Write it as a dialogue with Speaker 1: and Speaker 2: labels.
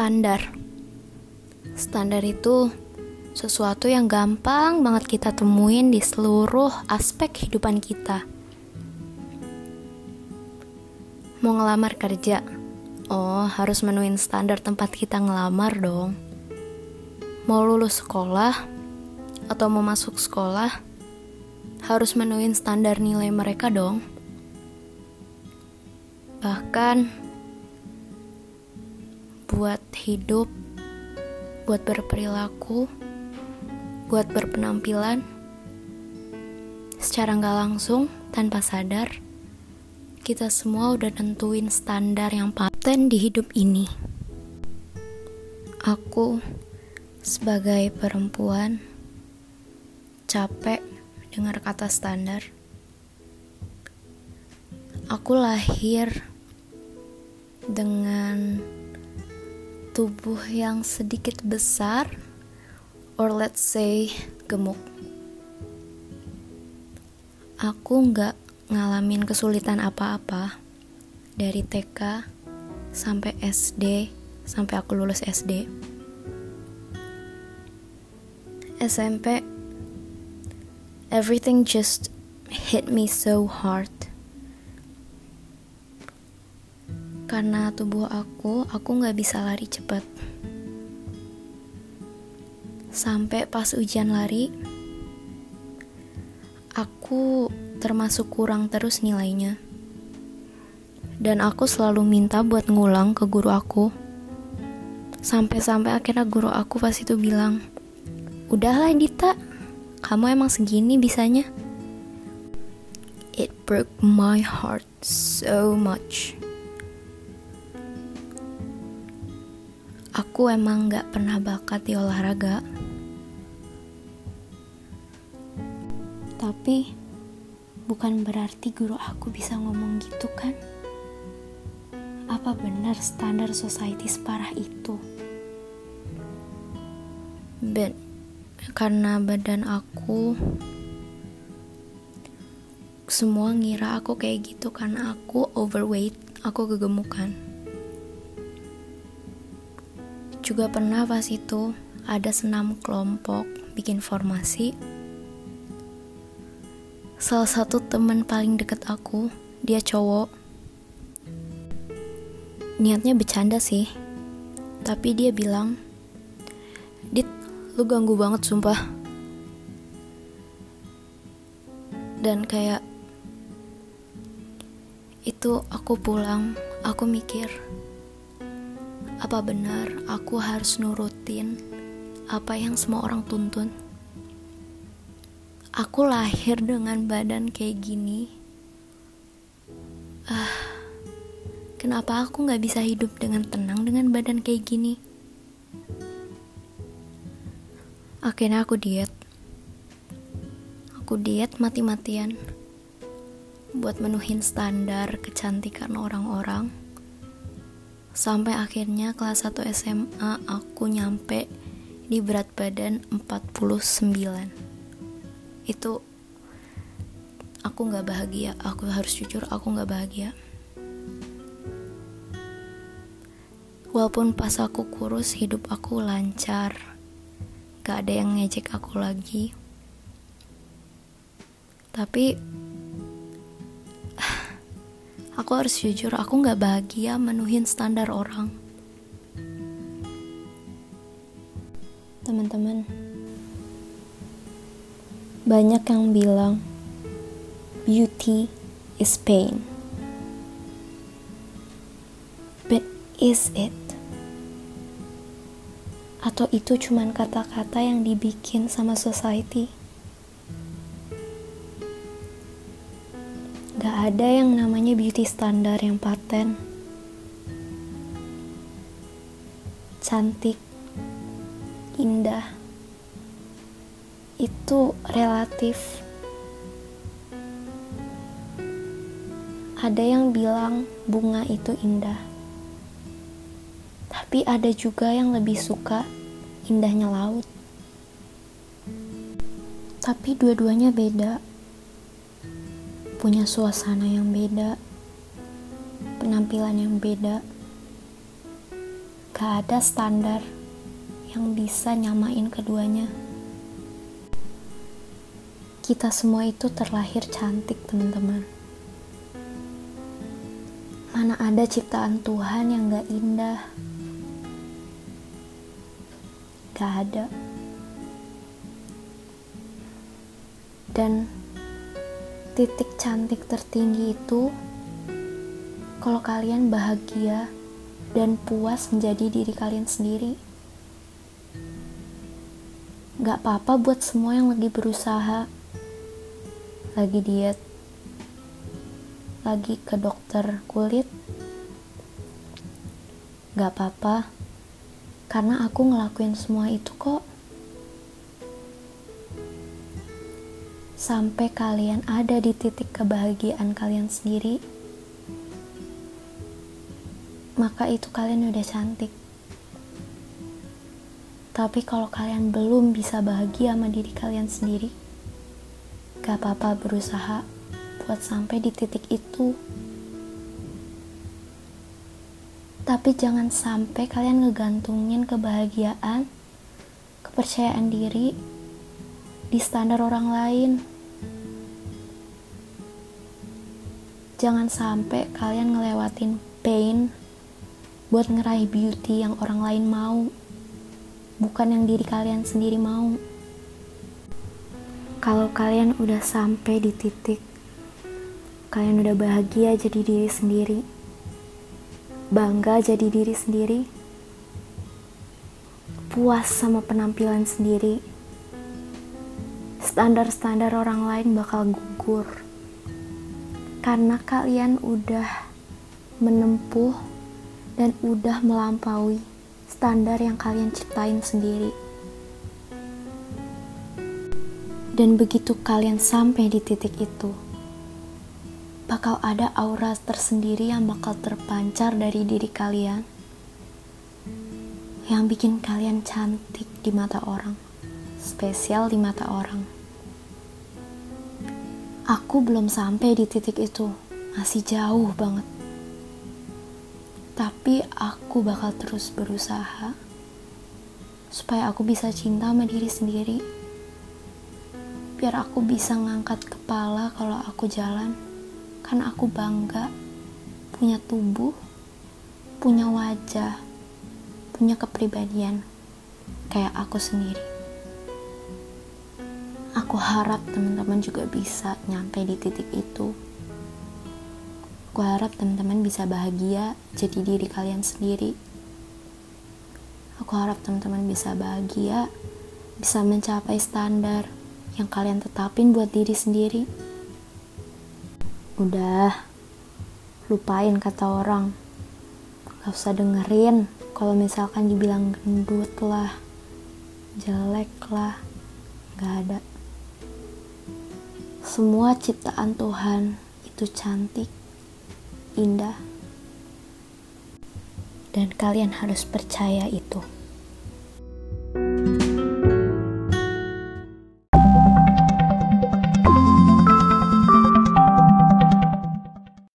Speaker 1: Standar. Standar itu sesuatu yang gampang banget kita temuin di seluruh aspek kehidupan kita. Mau ngelamar kerja? Oh, harus menuin standar tempat kita ngelamar dong. Mau lulus sekolah atau mau masuk sekolah, harus menuin standar nilai mereka dong. Bahkan buat hidup, buat berperilaku, buat berpenampilan, secara nggak langsung, tanpa sadar, kita semua udah tentuin standar yang paten di hidup ini. Aku, sebagai perempuan, capek dengar kata standar. Aku lahir dengan tubuh yang sedikit besar or let's say gemuk. Aku nggak ngalamin kesulitan apa-apa dari TK sampai SD sampai aku lulus SD. SMP everything just hit me so hard. Karena tubuh aku, aku gak bisa lari cepat. Sampai pas ujian lari, aku termasuk kurang terus nilainya. Dan aku selalu minta buat ngulang ke guru aku. Sampai-sampai akhirnya guru aku pas itu bilang, Udahlah Dita, kamu emang segini bisanya. It broke my heart so much. Aku emang gak pernah bakat di olahraga. Tapi bukan berarti guru aku bisa ngomong gitu kan? Apa benar standar society separah itu? Ben, karena badan aku semua ngira aku kayak gitu karena aku overweight, aku kegemukan juga pernah pas itu ada senam kelompok bikin formasi. Salah satu teman paling deket aku, dia cowok. Niatnya bercanda sih, tapi dia bilang, Dit, lu ganggu banget sumpah. Dan kayak itu aku pulang, aku mikir, apa benar aku harus nurutin apa yang semua orang tuntun? Aku lahir dengan badan kayak gini. Ah, kenapa aku nggak bisa hidup dengan tenang dengan badan kayak gini? Akhirnya aku diet. Aku diet mati-matian buat menuhin standar kecantikan orang-orang Sampai akhirnya kelas 1 SMA aku nyampe di berat badan 49 Itu aku gak bahagia, aku harus jujur aku gak bahagia. Walaupun pas aku kurus hidup aku lancar. Gak ada yang ngejek aku lagi. Tapi Aku harus jujur, aku gak bahagia menuhin standar orang. Teman-teman, banyak yang bilang beauty is pain. But is it? Atau itu cuman kata-kata yang dibikin sama society? Ada yang namanya beauty standar yang paten. Cantik, indah, itu relatif. Ada yang bilang bunga itu indah, tapi ada juga yang lebih suka indahnya laut. Tapi dua-duanya beda punya suasana yang beda, penampilan yang beda. gak ada standar yang bisa nyamain keduanya. Kita semua itu terlahir cantik, teman-teman. Mana ada ciptaan Tuhan yang gak indah? Gak ada. Dan titik cantik tertinggi itu kalau kalian bahagia dan puas menjadi diri kalian sendiri. Gak apa-apa buat semua yang lagi berusaha, lagi diet, lagi ke dokter kulit, gak apa-apa, karena aku ngelakuin semua itu kok. Sampai kalian ada di titik kebahagiaan kalian sendiri, maka itu kalian udah cantik. Tapi kalau kalian belum bisa bahagia sama diri kalian sendiri, gak apa-apa berusaha buat sampai di titik itu. Tapi jangan sampai kalian ngegantungin kebahagiaan, kepercayaan diri di standar orang lain. Jangan sampai kalian ngelewatin pain buat ngeraih beauty yang orang lain mau, bukan yang diri kalian sendiri mau. Kalau kalian udah sampai di titik kalian udah bahagia jadi diri sendiri, bangga jadi diri sendiri, puas sama penampilan sendiri, standar-standar orang lain bakal gugur karena kalian udah menempuh dan udah melampaui standar yang kalian ciptain sendiri. Dan begitu kalian sampai di titik itu, bakal ada aura tersendiri yang bakal terpancar dari diri kalian yang bikin kalian cantik di mata orang, spesial di mata orang. Aku belum sampai di titik itu, masih jauh banget. Tapi aku bakal terus berusaha supaya aku bisa cinta sama diri sendiri. Biar aku bisa ngangkat kepala kalau aku jalan karena aku bangga punya tubuh, punya wajah, punya kepribadian kayak aku sendiri. Aku harap teman-teman juga bisa nyampe di titik itu. Aku harap teman-teman bisa bahagia jadi diri kalian sendiri. Aku harap teman-teman bisa bahagia, bisa mencapai standar yang kalian tetapin buat diri sendiri. Udah, lupain kata orang. Gak usah dengerin kalau misalkan dibilang gendut lah, jelek lah, gak ada. Semua ciptaan Tuhan itu cantik, indah, dan kalian harus percaya itu.